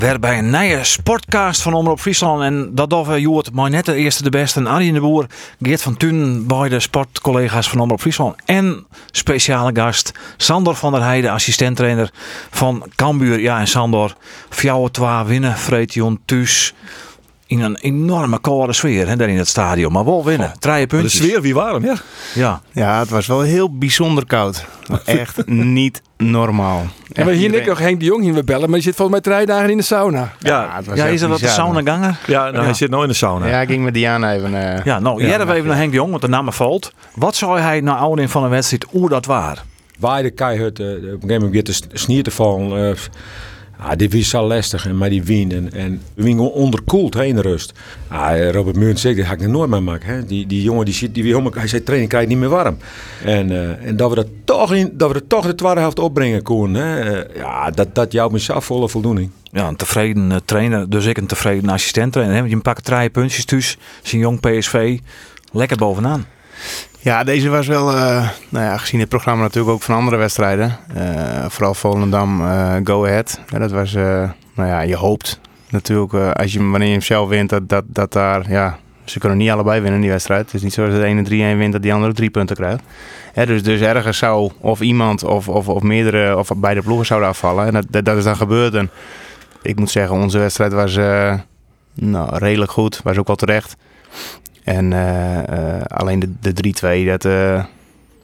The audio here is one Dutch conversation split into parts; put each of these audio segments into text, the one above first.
Weer bij een nieuwe sportcast van Omroep Friesland. En dat we Joert maar de eerste de beste. En Arjen de Boer, Geert van Thun, beide sportcollega's van Omroep Friesland. En speciale gast Sandor van der Heijden, assistenttrainer van Cambuur. Ja, en Sandor, fjouwe twa winnen, Vreetjon thuis. In een enorme koude sfeer hè, daar in het stadion. Maar wel winnen. Drie De puntjes. sfeer wie warm, ja. Ja. Ja, het was wel heel bijzonder koud. Echt niet normaal. En we hier Nick nog Henk de Jong hier we bellen, maar je zit volgens mij drie dagen in de sauna. Ja, het was ja, is dat wat de saunaganger? ja, nou, hij zit nou in de sauna. Ja, ik ging met Diana even... eh, Ja, nou, Ja, jij even naar Henk de Jong, want de naam valt. Wat zou hij na oudering van een wedstrijd hoe dat waar? Waar de keihard, eh, op een gegeven moment weer te snier te vallen. eh, ah, dit was zo lastig, maar die wien. En, en we onderkoeld heen rust. Ah, Robert Munt zegt, dat ga ik nooit meer maken. Hè. Die, die jongen, die zit, die, helemaal- hij zei, training krijgt niet meer warm. En, eh, en dat we dat toch, in, dat we dat toch de tweede helft opbrengen konden. Hè. Ja, dat, dat jouw me zo volle voldoening. Ja, een tevreden eh, trainer, dus ik een tevreden assistent trainer. hè, Want je pakt drie puntjes thuis, zijn jong PSV, lekker bovenaan. Ja, deze was wel, eh, nou ja, gezien het programma natuurlijk ook van andere wedstrijden. eh, vooral Volendam, eh, Go Ahead. Dat was, nou ja, je hoopt natuurlijk, als je, wanneer je hem zelf wint, dat, dat, dat daar, ja, ze kunnen niet allebei winnen in die wedstrijd. Het is niet zo dat de ene 3-1 wint, dat die andere drie punten krijgt. Dus, dus ergens zou of iemand of, of, of meerdere of beide ploegen zouden afvallen. En dat, dat, dat is dan gebeurd. En ik moet zeggen, onze wedstrijd was nou, redelijk goed. Was ook wel terecht. En eh, eh, alleen de, de 3-2, dat, eh,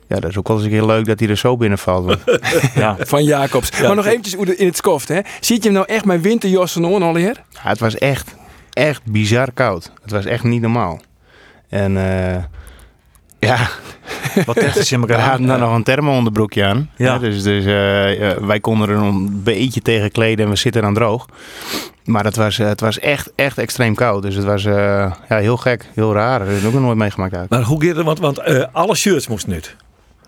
ja, dat is ook wel eens een keer leuk dat hij er zo binnenvalt. Want, Ja, Van Jacobs. maar nog eventjes in het skoft, hè. Ziet je hem nou echt met winterjassen on alweer? ja, het was echt, echt bizar koud. Het was echt niet normaal. En eh, ja, wat ze in we elkaar hadden dan nog een thermo-onderbroekje aan. Ja. Dus dus eh, wij konden er een beetje tegen kleden en we zitten dan droog. Maar het was, het was echt, echt extreem koud. Dus het was eh, ja, heel gek, heel raar. Dat heb ik ook nog nooit meegemaakt uit. Maar hoe gaat het? Want, want eh, alle shirts moesten niet.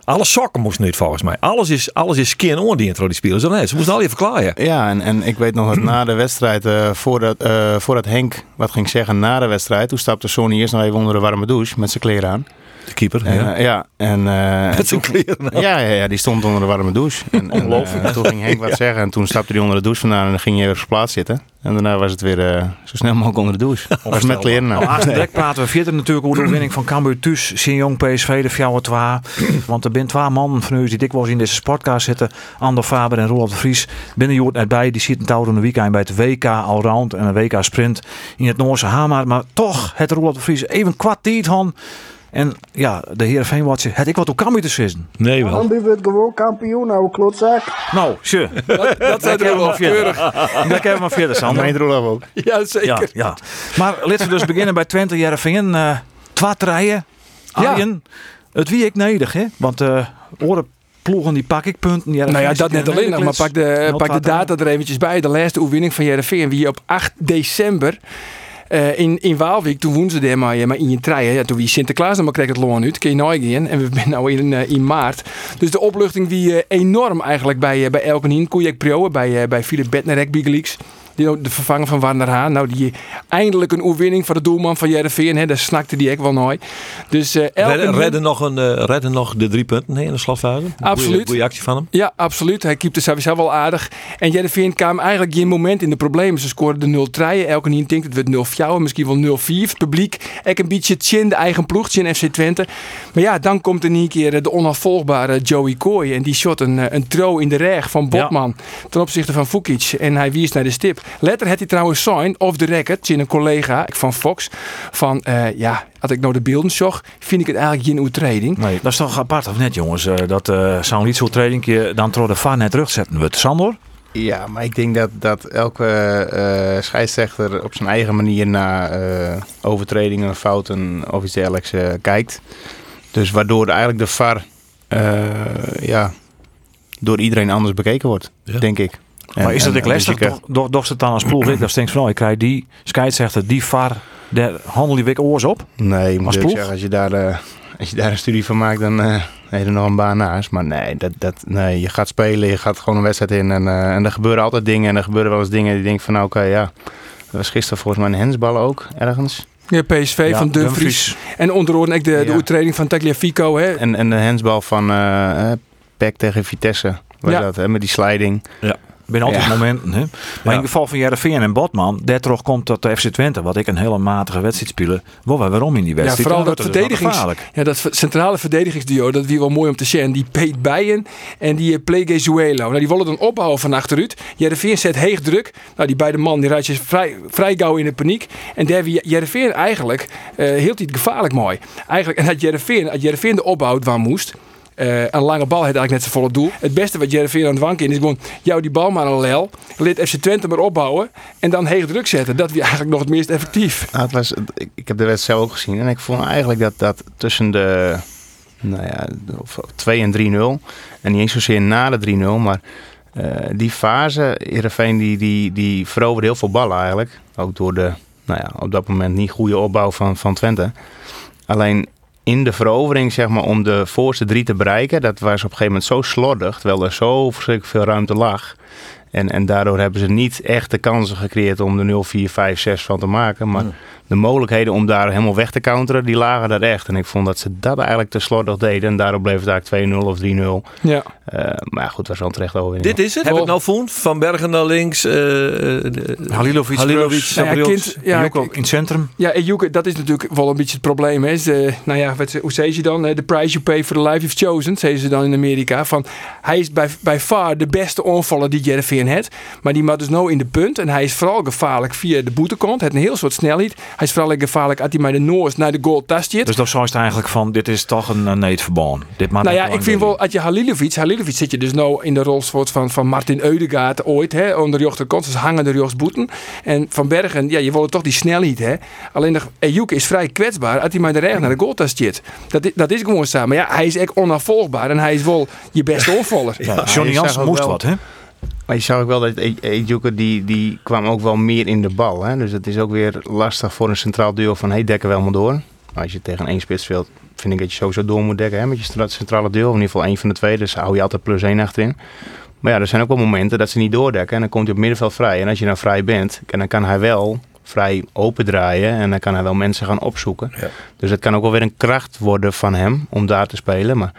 Alle sokken moesten niet volgens mij. Alles is, alles is skin on die intro die spelen. Zo nee, ze moesten al even klaaien. Ja, en, en ik weet nog dat na de wedstrijd, eh, voordat, eh, voordat Henk wat ging zeggen na de wedstrijd, toen stapte Sonny eerst nog even onder de warme douche met zijn kleren aan. De keeper. En, ja. eh, ja, en, eh, Met zijn kleren. ja, ja, ja, die stond onder de warme douche. En, en, Ongelooflijk. eh, toen ging Henk wat zeggen en toen stapte hij onder de douche vandaan en dan ging hij weer op zijn plaats zitten. En daarna was het weer eh, zo snel mogelijk onder de douche. Was met kleren Nou, direct praten we verder natuurlijk over de overwinning van Cambuur thuis. Jong PSV, de fjouwe twa. Want er zijn twee mannen van u die dikwijls in deze sportcast zitten. Ander Faber en Roland de Vries. Binnen Joert net bij. Die zitten touw de weekend bij het WK Allround en een WK Sprint in het Noorse Hamar. Maar toch, het Roland de Vries even kwartier han. En ja, de heer Veenwatje, het ik wat op Cambuur te zitten. Nee wel. Dan wordt gewoon kampioen, oude klotzak. Nou, sure. Dat zijn er wel keurig. Daar kunnen we maar verder, Sander. Meent Roelof ook. Ja, zeker. Ja, ja. Maar laten we dus beginnen bij Twente Jerevingen. eh twee treien. Ja. Arjen, het wie ik nodig, hè? Want eh oren ploegen die pak ik punten. Nou ja, dat net alleen nog, maar pak de, pak de data er eventjes bij. De laatste oefening van Jereveen, wie op 8 december eh, in, in Waalwijk, toen woensden ze maar, maar in je trein. Ja, toen wie Sinterklaas nog maar kreeg het loon uit, kun je nooit gaan. En we zijn nu in, eh, in maart. Dus de opluchting wie eh, enorm eigenlijk bij, bij Elkenien, Koejek Prio, bij, bij Philip Bednarek, Big Leagues. Die de vervanger van Warner Haan. Nou, die eindelijk een oefening voor de doelman van Jereveen. Hè, daar snakte die ook wel nooit. Dus eh Redden, redden, nog een, eh, redden nog de drie punten hè, in de slotfase. Absoluut. Goeie actie van hem. Ja, absoluut. Hij keepte sowieso wel aardig. En Jereveen kwam eigenlijk geen moment in de problemen. Ze scoorden de 0 3 Elke niet denkt het werd 0 4 misschien wel 0 4 Het publiek, ik een beetje chin de eigen ploeg, chin FC Twente. Maar ja, dan komt er niet keer de onafvolgbare Joey Kooi. En die shot een, eh, een tro in de reg van Botman ten opzichte van Fukic. En hij wies naar de stip. Letter had hij trouwens sign of the record, chin een collega ik van Fox. Van eh, ja, als ik nou de beelden zag, vind ik het eigenlijk geen overtreding. Nee, dat is toch apart of net, jongens? eh, dat eh zou niet zo'n tradingje dan door de VAR net terugzetten wordt. Sandor? Ja, maar ik denk dat, dat elke eh, scheidsrechter op zijn eigen manier naar eh, overtredingen, fouten of iets dergelijks kijkt. Dus waardoor eigenlijk de VAR eh, ja, door iedereen anders bekeken wordt, Ja. denk ik. En- maar is dat ik lastig? ik, ze het dan als ploeg? Ik dat stinkt van, oh, ik krijg die scheidsrechter, die VAR, daar handel die week oors op. Nee, moet Als eerlijk ploeg? zeggen, als je daar... eh, als je daar een studie van maakt, dan eh heb je er nog een baan naast. Maar nee, dat, dat, nee, je gaat spelen, je gaat gewoon een wedstrijd in. En, eh, en er gebeuren altijd dingen. En er gebeuren wel eens dingen die je denkt van, nou, oké, ja. Dat was gisteren volgens mij een hensbal ook, ergens. Ja, PSV van Dumfries. En onder andere ook de, de Ja. overtreding van Tagliafico. Hè? En, en de hensbal van eh eh, Peck tegen Vitesse. Was Ja. dat, hè, met die sliding. Ben altijd Ja. momenten. Hè? Maar in het geval van Jereveen en Botman, daar komt dat de FC Twente, wat ik een hele matige wedstrijd spelen. Wow, waarom in die Ja, wedstrijd? vooral Dan dat verdedigings, ja, dat centrale verdedigingsduo, dat wie wel mooi om te zien. Die Peet Bijen en die eh, Plegezuelo. Nou, die willen dan opbouwen van achteruit. Jereveen zet heeg druk. Nou, die beide man die rijdt je vrij, vrij gauw in de paniek. En daar wie Jereveen eigenlijk eh hield hij het gevaarlijk mooi. Eigenlijk, en dat Jereveen, als Jereveen de opbouw waar moest... eh, een lange bal had eigenlijk net zo volle doel. Het beste wat Jereveen aan het wanken is gewoon... jou die bal maar een lel. Laat FC Twente maar opbouwen. En dan heeg druk zetten. Dat wie eigenlijk nog het meest effectief. Ik, heb de wedstrijd ook gezien. En ik vond eigenlijk dat, dat tussen de nou ja, of 2 en 3-0. En niet eens zozeer na de 3-0. Maar eh, die fase, Heerenveen die, die, die veroverde heel veel ballen eigenlijk. Ook door de, nou ja, op dat moment niet goede opbouw van, van Twente. Alleen in de verovering, zeg maar, om de voorste drie te bereiken, dat was op een gegeven moment zo slordig, terwijl er zo verschrikkelijk veel ruimte lag. En, en daardoor hebben ze niet echt de kansen gecreëerd om er 0, 4, 5, 6 van te maken. Maar de mogelijkheden om daar helemaal weg te counteren, die lagen daar echt. En ik vond dat ze dat eigenlijk te slordig deden. En daardoor bleef het eigenlijk 2-0 of 3-0. Ja. Eh, maar goed, was wel een terecht overwinning. Dit is het, heb ik nou voen. Van Bergen naar links. eh, eh, Halilovic, Halilovic, nou ja, kind- ja, Joko ik- in het centrum. Ja, en Joeke, dat is natuurlijk wel een beetje het probleem. Hè. Ze, nou ja, wat, hoe zei je dan? The price you pay for the life you've chosen, zeggen ze dan in Amerika. Van, hij is bij, bij far de beste onvaller die Heeft. Maar die maakt dus nou in de punt. En hij is vooral gevaarlijk via de boetekant. Het een heel soort snelheid. Hij is vooral gevaarlijk als hij met de Noors naar de goal tastje. Dus dat zou het eigenlijk van, dit is toch een, een neetverband. Dit maakt Nou ja, ik vind wel, als je Halilovic, Halilovic zit je dus nou in de rolsoort van, van Martin Eudegaard ooit, hè, onder de kant, dus hangen de rechtsboeten. En Van Bergen, ja, je wil toch die snelheid, hè. Alleen de Ejuke is vrij kwetsbaar als hij maar de regen naar de goal tast zit. Dat, is- dat is gewoon zo. Maar ja, hij is echt onafvolgbaar en hij is wel je beste. Ja, Ja, Johnny ook moest wel- wat, hè? Maar je zag ook wel dat E- Ejuke, die, die kwam ook wel meer in de bal. Hè? Dus het is ook weer lastig voor een centraal duo van, hey, dekken we helemaal door. Maar als je tegen één spits speelt, vind ik dat je sowieso door moet dekken hè? met je centrale duo. In ieder geval één van de twee, dus hou je altijd plus één achterin. Maar ja, er zijn ook wel momenten dat ze niet doordekken. En dan komt hij op middenveld vrij. En als je nou vrij bent, en dan kan hij wel vrij open draaien. En dan kan hij wel mensen gaan opzoeken. Ja. Dus het kan ook wel weer een kracht worden van hem om daar te spelen. Maar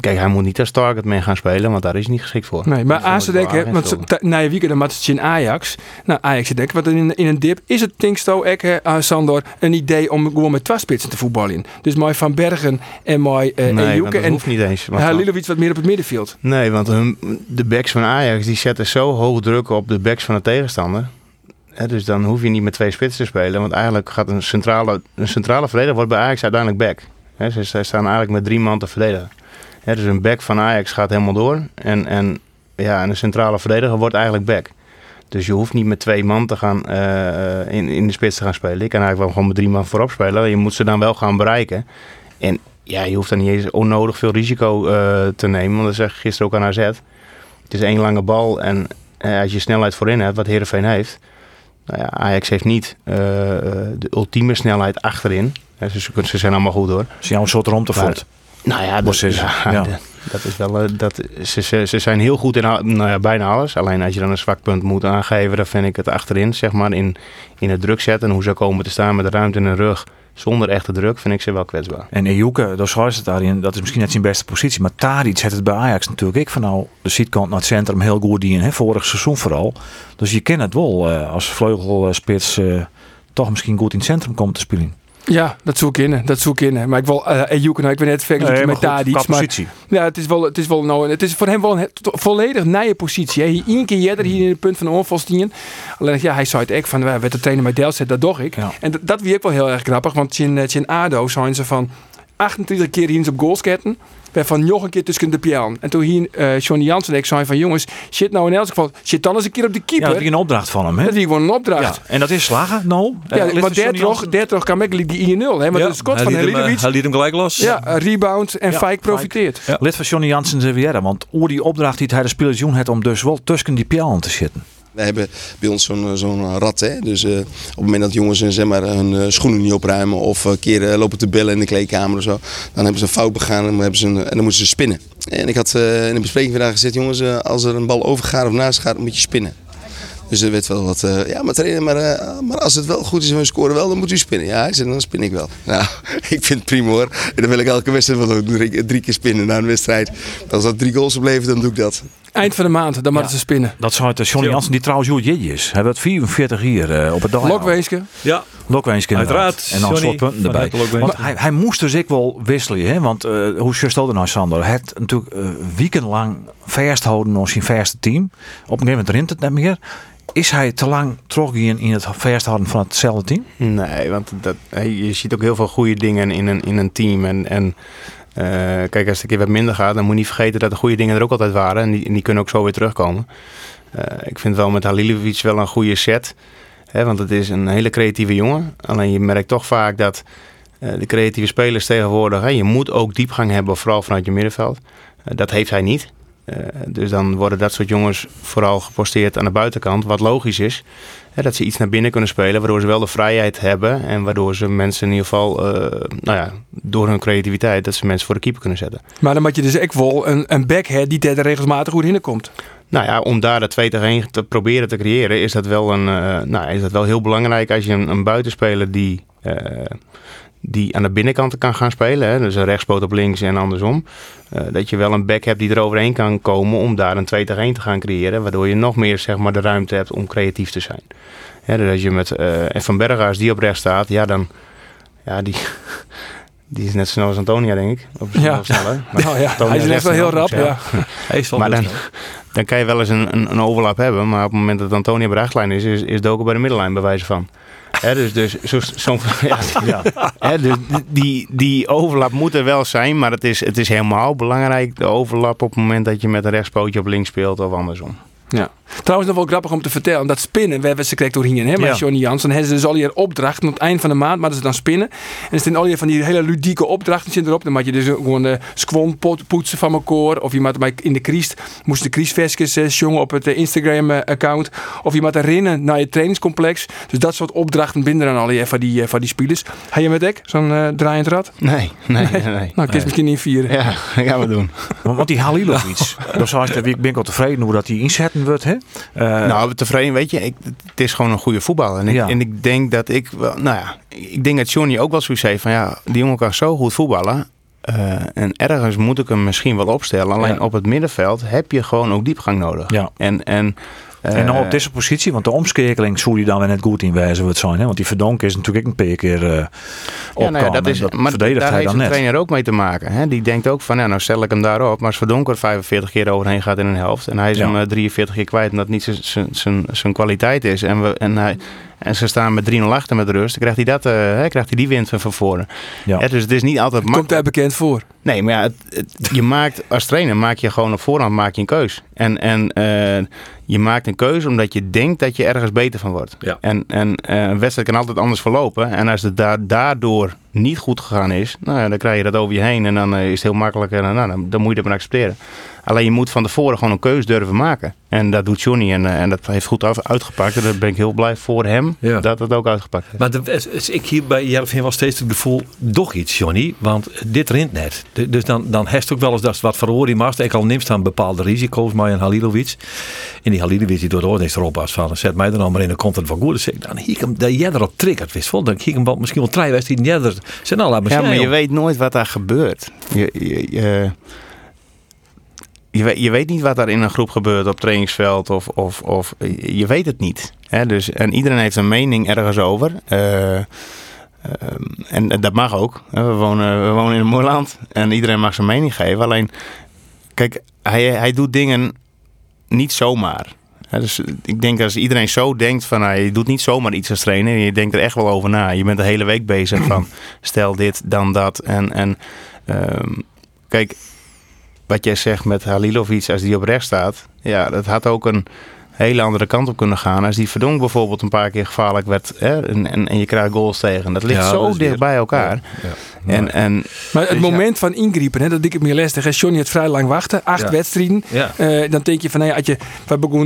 kijk, hij moet niet als targetman gaan spelen, want daar is hij niet geschikt voor. Nee, maar aan ze denken, want na je weekend in Ajax. Nou, Ajax denkt, in, in een dip is het Tinksto, ek, eh, Sandor, een idee om gewoon met twee spitsen te voetballen. Dus mooi Van Bergen en mooi eh Nee, Ejuke dat en hoeft niet eens. Halilovic wat meer op het middenveld. Nee, want hun, de backs van Ajax die zetten zo hoog druk op de backs van de tegenstander. Dus dan hoef je niet met twee spitsen te spelen. Want eigenlijk gaat een centrale, een centrale verdediger wordt bij Ajax uiteindelijk back. Ze, ze staan eigenlijk met drie man te verdedigen. Dus een back van Ajax gaat helemaal door. En, en, ja, en een centrale verdediger wordt eigenlijk back. Dus je hoeft niet met twee man te gaan, eh, in, in de spits te gaan spelen. Je kan eigenlijk wel gewoon met drie man voorop spelen. Je moet ze dan wel gaan bereiken. En ja, je hoeft dan niet eens onnodig veel risico eh, te nemen. Want dat zeg ik gisteren ook aan AZ. Het is één lange bal en eh, als je snelheid voorin hebt, wat Heerenveen heeft. Nou ja, Ajax heeft niet eh, eh, de ultieme snelheid achterin. Hè, ze, ze zijn allemaal goed hoor. Ze jou een soort romtevoort. Nou ja, dat, ja, dat is wel. eh, Dat, ze, ze, ze zijn heel goed in nou ja, bijna alles. Alleen als je dan een zwak punt moet aangeven, dan vind ik het achterin, zeg maar, in, in het druk zetten. En hoe ze komen te staan met de ruimte in hun rug zonder echte druk, vind ik ze wel kwetsbaar. En Ejuke, dat is het daarin, dat is misschien net zijn beste positie. Maar Tadic zet het bij Ajax natuurlijk ik van nou de zijkant naar het centrum heel goed in. Hè, vorig seizoen vooral. Dus je kent het wel eh, als vleugelspits eh, toch misschien goed in het centrum komt te spelen. Ja, dat zoek in. Dat zoek in. Maar ik wil uh, Ejuke, nou, ik ben net vergelijken met Tadic. Maar ja, het is wel, het is wel nou, het is voor hem wel een volledig nieuwe positie. Hè. Hier één keer eerder hier in het punt van de onvolstien. Alleen ja, hij zei het echt van, we werd de trainer bij Delzet, dat doch ik. Ja. En dat, dat wie ook wel heel erg grappig, want in, eh, in ADO zijn ze van 28 keer hier op goalsketten. Waarvan nog een keer tussen de pian. En toen hier uh, Johnny Jansen en ik zei van jongens, shit nou in elk geval, shit dan eens een keer op de Ja, keeper. dat is een opdracht van hem. Hè? dat is gewoon een Ja, opdracht. en dat is slagen, nou. Ja, Eh, maar er toch kan ik die 1-0. Hè? Maar Ja, de schot hij van liet hem, eh. Hij liet hem gelijk los. Ja, rebound en Ja, Fike profiteert. Lid van Johnny Jansen Riviera. Want oer die opdracht die hij de spelers het om dus wel tussen die pialen te zitten. We hebben bij ons zo'n zo'n rat. Hè? Dus eh, op het moment dat jongens eh, zeg maar, hun eh, schoenen niet opruimen of een keer eh, lopen te bellen in de kleedkamer of zo, dan hebben ze een fout begaan en dan, moeten ze spinnen. En ik had eh, in de bespreking vandaag gezegd, jongens, eh, als er een bal overgaat of naast gaat, moet je spinnen. Dus er werd wel wat, eh, ja maar trainer, maar, eh, maar als het wel goed is en we scoren wel, dan moet u spinnen. Ja, hij dan spin ik wel. Nou, ik vind het prima hoor. En dan wil ik elke wedstrijd wel drie, drie keer spinnen na een wedstrijd. Als dat drie goals oplevert, dan doe ik dat. Eind van de maand, dan moeten ze spinnen. Dat zou het Johnny Jansen, die trouwens Joet Jitje is. Hij werd 44 hier eh, op het dag. Lokweeske. Ja, inderdaad. Uiteraard, En dan soort punten erbij. Want hij, hij moest dus ik wel wisselen. Hè? Want eh, hoe stelde nou Sander? Hij had natuurlijk uh, wekenlang vasthouden aan zijn verste team. Op een gegeven moment rint het niet meer. Is hij te lang teruggegaan in het vasthouden van hetzelfde team? Nee, want dat, je ziet ook heel veel goede dingen in een, in een team. En, en eh, kijk, als het een keer wat minder gaat, dan moet je niet vergeten dat de goede dingen er ook altijd waren. En die, die kunnen ook zo weer terugkomen. Eh, ik vind wel met Halilovic wel een goede set. Hè, want het is een hele creatieve jongen. Alleen je merkt toch vaak dat eh, de creatieve spelers tegenwoordig... Hè, je moet ook diepgang hebben, vooral vanuit je middenveld. Eh, dat heeft hij niet. Eh, dus dan worden dat soort jongens vooral geposteerd aan de buitenkant. Wat logisch is. Hè, dat ze iets naar binnen kunnen spelen, waardoor ze wel de vrijheid hebben. En waardoor ze mensen in ieder geval, eh, nou ja, door hun creativiteit, dat ze mensen voor de keeper kunnen zetten. Maar dan moet je dus echt wel een, een back hebben die er regelmatig goed in komt. Nou ja, om daar de 2 tegen 1 te proberen te creëren, is dat wel, een, eh, nou, is dat wel heel belangrijk als je een, een buitenspeler die, eh, die aan de binnenkant kan gaan spelen. Hè, dus een rechtspoot op links en andersom. eh, dat je wel een back hebt die er overheen kan komen om daar een 2 tegen 1 te gaan creëren. Waardoor je nog meer zeg maar, de ruimte hebt om creatief te zijn. Ja, dus als je met eh, en Van Bergen, als die op rechts staat, ja dan... Ja, die, die is net zo snel als Antonia, denk ik. Of Ja. sneller. Nou ja, hij is echt wel heel rap. Ja. hij is wel Maar dan, dan kan je wel eens een, een, een overlap hebben. Maar op het moment dat Antonia bij de achtlijn is, is, is Doken bij de middenlijn bij wijze van. Dus dus zo, zo, ja, dus die, die overlap moet er wel zijn. Maar het is, het is helemaal belangrijk, de overlap op het moment dat je met een rechtspootje op links speelt of andersom. Ja. Trouwens, nog wel grappig om te vertellen. Dat spinnen, we hebben ze kreeg doorheen, hè, met Ja. Johnny Jansen. Hebben ze dus al hier opdrachten. Op het eind van de maand maar ze dan spinnen. En er zijn al hier van die hele ludieke opdrachten zitten erop. Dan moet je dus gewoon de squon pot poetsen van elkaar. Of je moet bij in de kriest, moest de kriesvestjes eh, jongen op het eh, Instagram-account. Of je moet rennen naar je trainingscomplex. Dus dat soort opdrachten binden dan al hier van die, eh, van die spelers. Heb je met ek zo'n eh, draaiend rad? Nee, nee, nee. nee. Nou, kun je misschien niet vieren. Ja, dat gaan we doen. Want die Halilovic, dat zou ik ben ik wel tevreden hoe dat hij inzetten wordt. Hè? Eh, nou, tevreden, weet je, ik, het is gewoon een goede voetballer. En ik, Ja. en ik denk dat ik wel, nou ja, ik denk dat Johnny ook wel zoiets heeft van ja, die jongen kan zo goed voetballen. Eh, en ergens moet ik hem misschien wel opstellen. Alleen Ja. op het middenveld heb je gewoon ook diepgang nodig. Ja. En, en, en nou op eh, deze positie, want de omschakeling zou die dan weer net goed in wijzen wordt zijn. Hè? Want die Verdonk is natuurlijk ook een paar keer eh Ja, opkomen. nou dat is, dat maar daar heeft dan de net. trainer ook mee te maken. Hè? Die denkt ook van, ja, nou stel ik hem daarop. Maar als Verdonker 45 keer overheen gaat in een helft... en hij is Ja. hem eh, 43 keer kwijt... omdat het niet zijn kwaliteit is... en, we, en, hij, en ze staan met 3-0 achter met de rust... dan krijgt hij, dat, eh, hè, krijgt hij die wind van van voren. Ja. Hè, dus het is niet altijd Komt makkelijk. daar bekend voor. Nee, maar ja, het, het- je maakt, als trainer maak je gewoon op voorhand maak je een keus. En, en eh, je maakt een keuze omdat je denkt dat je ergens beter van wordt. Ja. En, en eh, een wedstrijd kan altijd anders verlopen. En als het daar, daardoor niet goed gegaan is, nou, ja, dan krijg je dat over je heen. En dan eh, is het heel makkelijk en nou, dan, dan moet je dat maar accepteren. Alleen je moet van tevoren gewoon een keus durven maken. En dat doet Johnny en, eh, en dat heeft goed uitgepakt. En daar ben ik heel blij voor hem Ja. dat het ook uitgepakt heeft. Maar de, ik hier bij Jervin wel steeds het gevoel, toch iets, Johnny. Want dit rint net. De- Dus dan, dan heeft ook wel eens dat wat verhoor mast. Ik al neemt staan bepaalde risico's, maar een Halilovic. En die Halilovic die door de oordeels erop was van, zet mij er nou maar in, dan komt het van goed. Dus ik, dan hier hem, dat jij erop triggert, wist wel. Dan hier hem wel misschien wel drie wedstrijden. Zijn al laat me Ja, maar je weet nooit wat daar gebeurt. Je, je, je, je, weet, je weet niet wat daar in een groep gebeurt op trainingsveld. Of, of, of je weet het niet. Hè? Dus, en iedereen heeft een mening ergens over. Eh, ehm, en dat mag ook. We wonen, we wonen in een mooi land. En iedereen mag zijn mening geven. Alleen, kijk, hij, hij doet dingen niet zomaar. Dus ik denk als iedereen zo denkt van nou, je doet niet zomaar iets als trainer. Je denkt er echt wel over na. Je bent de hele week bezig van stel dit, dan dat. En, en ehm, kijk, wat jij zegt met Halilovic als die op rechts staat. Ja, dat had ook een, hele andere kant op kunnen gaan. Als die Verdonk bijvoorbeeld een paar keer gevaarlijk werd hè, en, en, en je krijgt goals tegen. Dat ligt Ja, zo dat dicht weer- bij elkaar. En, en Maar het Dus ja. moment van ingrijpen, hè, dat ik het meer lastig. Hè. Johnny had vrij lang wachten, acht Ja. wedstrijden. Ja. Eh, dan denk je van, nou ja, als je,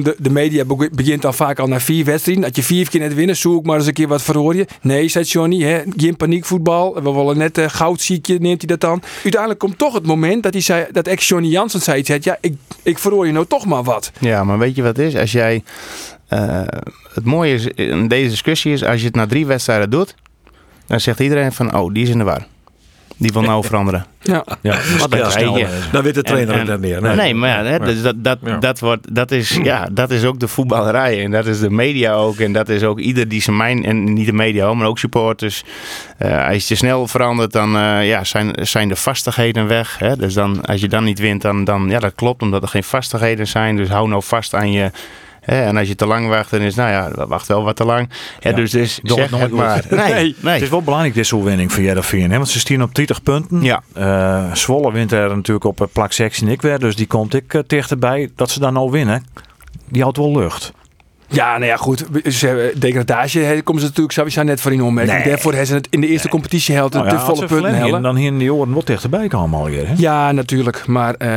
de, de media begint al vaak al na vier wedstrijden. Als je vier keer net winnen, zoek maar eens een keer wat verhoor je. Nee, zei Johnny, hè, geen paniekvoetbal. We willen net uh, goudziekje, neemt hij dat dan. Uiteindelijk komt toch het moment dat hij zei, dat ex-Johnny Jansen zei, zei, ja, ik, ik verhoor je nou toch maar wat. Ja, maar weet je wat het is? Als jij. eh, het mooie is in deze discussie is, als je het na drie wedstrijden doet, dan zegt iedereen van, oh, die is in de war. Die wil nou veranderen. Ja. Ja, krijg je. Dan weet de trainer En- het en- niet meer. Nee, Nee. maar ja, hè, dus dat, dat, Ja. dat, wordt, dat, is, ja, dat is ook de voetballerij. En dat is de media ook. En dat is ook ieder die zijn mijn... En niet de media, hoor, maar ook supporters. Eh, als je te snel verandert, dan eh, ja, zijn, zijn de vastigheden weg. Hè? Dus dan, als je dan niet wint, dan, dan... Ja, dat klopt, omdat er geen vastigheden zijn. Dus hou nou vast aan je... En als je te lang wacht, dan is nou ja, wacht wel wat te lang. Ja. Dus, dus Doe zeg het nooit maar. Nee, nee. Het is wel belangrijk deze overwinning voor Jereveen. Want ze staan op 30 punten. Ja. Eh, Zwolle wint er natuurlijk op eh, plak 6 en ik weer. Dus die komt ik eh, dichterbij dat ze dan nou winnen. Die houdt wel lucht. Ja, nou ja, goed. Ze Degradage hè, komen ze natuurlijk sowieso net voor in ommerking. Nee. Daarvoor hebben ze het in de eerste competitie held Nou de ja, als volle punten hellen. Dan hier in die oren wat dichterbij komen alweer. Hè? Ja, natuurlijk. Maar eh,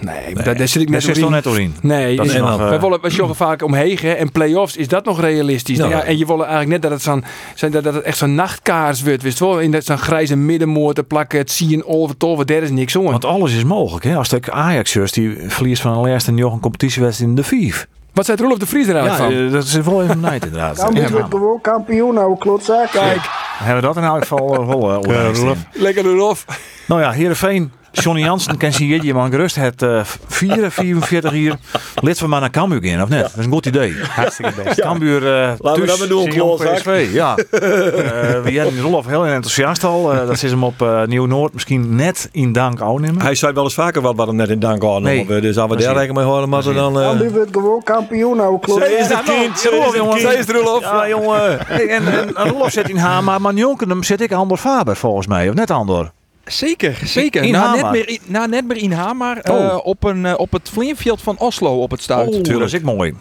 nee, Daar, daar zit ik net doorheen. net doorheen. Nee, Dat is is nog, nog, eh, willen we joggen vaak omheen hè, en play-offs. Is dat nog realistisch? Nou, Nou ja, en je wil eigenlijk net dat het, zo'n, zijn, dat, dat het echt zo'n nachtkaars wordt. Wist wel? In dat zo'n grijze middenmoot te plakken, het zien, over, tolven, daar is niks. Want alles is mogelijk. Hè? Als de Ajax die verliest van de laatste een competitiewedstrijd in de vijf. Wat zei Rolf de Vries er Ja, eigenlijk van? eh, dat is wel even nijd inderdaad. Cambuur Ja, wordt gewoon kampioen, oude klotzak. Kijk, hebben we dat in elk geval eh, wel uh, onderwijs. lekker Rolf. Nou ja, Heerenveen. Johnny Jansen kan zien je, je man gerust het uh, 4, 44 hier. Lid we maar naar Cambuur gaan, of net? Dat is een goed idee. Hartstikke best. Cambuur uh, Laten we dat maar doen, klootzak. PSV. Ja. uh, we hebben Rolf heel enthousiast al. Uh, dat is hem op uh, Nieuw-Noord misschien net in dank aannemen. Hij zei wel eens vaker wat waarom net in dank aan. Nee. Dus als we daar rekening mee houden, maar ze dan... eh, Cambuur wordt gewoon kampioen, oude klotzak. Zij is de kind, zij is de Rolf. Ja, jongen. Hey, en, en, en Rolf zit in Hama, maar Jonken zit ik Andor Faber volgens mij. Of net Andor? Zeker, zeker. In nou, net meer in, nou, net meer in Hamar. Oh. eh, op, een, eh, op het Vleenveld van Oslo op het stuit. Oh, dat is ik mooi.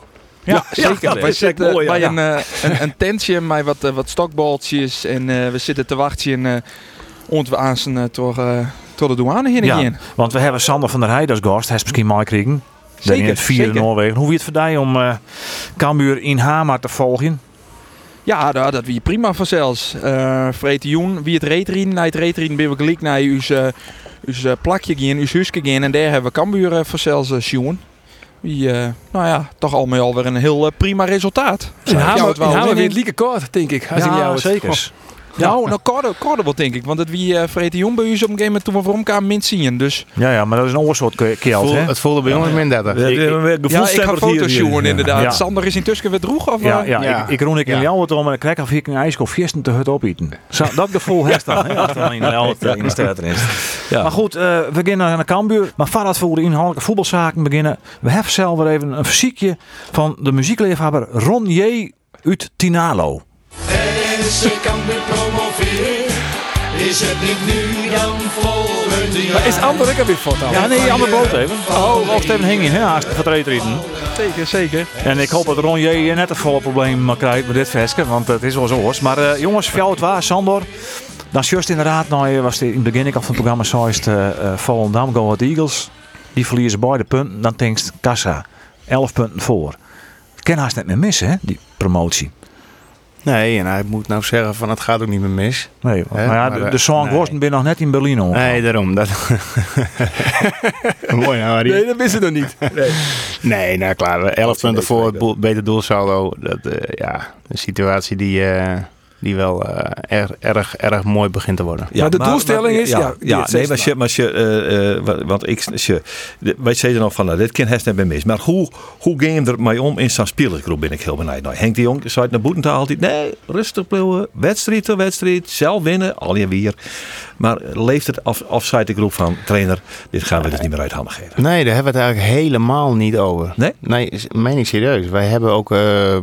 Ja, zeker. dat Wij zitten mooi, ja. bij Ja. een, eh, een, een tentje met wat, wat stokbaltjes. En we zitten te wachten ont we aan zijn uh, door, door de douane heen Ja, want we hebben Sander van der Heijden als gast. Hij is misschien mooi kriegen. Zeker, in het vierde. Noorwegen. Hoe wie het voor om Cambuur in Hamar te volgen? Ja, dat, dat wie prima vanzelfs. Uh, Vreten Joen, wie het reetrien, na het reetrien ben we gelijk naar uw, uh, uw uh, plakje gaan, uw huisje gaan. En daar hebben we Cambuur vanzelfs uh, Sjoen. Wie, uh, nou ja, toch al met weer een heel uh, prima resultaat. Hamer winnen. weer het lieke kort, denk ik. Als ik ja, jou het- zeker. Nou, nou Cordo, Cordo wel denk ik. Want het wie uh, Vreten Joen bij u op een gegeven moment toen we voor elkaar min zien. Dus Ja, ja, maar dat is een oorsoort keel, Voel- hè? het voelde bij ons min 30. we- we- we- ja, ik ga foto's zien inderdaad. Ja. Sander is intussen weer droeg of Ja, eh? ja, Ja. ik, ik roen ik in Ja. jou het om en ik krijg of ik een ijskof viesten te hut opeten. Zo, dat gevoel heeft dan, hè, als er dan in de helft in de stad is. Ja. Maar goed, eh, we beginnen aan de Kambuur. Maar voordat we de inhoudelijke voetbalzaken beginnen, we hebben zelf weer even een fysiekje van de muziekleefhebber Ron J. uit Tinalo. Is het niet nu dan volgend jaar? Maar is Ander ik er weer foto? Ja, nee, andere boot even. Oh, wacht even hingen, hè, haast vertreed eten. Zeker, zeker. En ik hoop dat Ron J. net een volle probleem krijgt met dit versje, want het is wel zo hoor. Maar eh, jongens, voor jou het waar, Sandor. Dan just inderdaad, nou, je was in het begin van het programma zoals uh, uh, Volendam Go Ahead Eagles. Die verliezen beide punten, dan denkt Kassa 11 punten voor. Kan haast net meer missen, hè, die promotie. Nee, en hij moet nou zeggen van het gaat ook niet meer mis. Nee, maar ja, maar, de, eh, de Song nee. Worsten ben nog net in Berlijn omgegaan. Nee, daarom. Dat... Mooi nou, Harry. Nee, dat wist ze nog niet. Nee, nou klaar. 11 punten voor het beter doelsaldo. Dat, eh, ja, een situatie die, eh, die wel eh, erg, erg, erg mooi begint te worden. Maar de doelstelling is- ja, ja, ja nee, maar als je, maar je, eh, eh, wa- want ik, je, wij zeiden nog van, nou, dit kind heeft net bij mis. Maar hoe, hoe ging je er mee om in zo'n spelersgroep? Ben ik heel benieuwd. Nou, Henk de Jong zei het naar Boetentaal altijd, nee, rustig blijven, wedstrijd te wedstrijd, zelf winnen, al je weer. Maar leeft het af, de groep van trainer, dit gaan we dus niet meer uit handen geven. Nee, daar hebben we het eigenlijk helemaal niet over. Nee? Nee, meen ik serieus. Wij hebben ook, eh,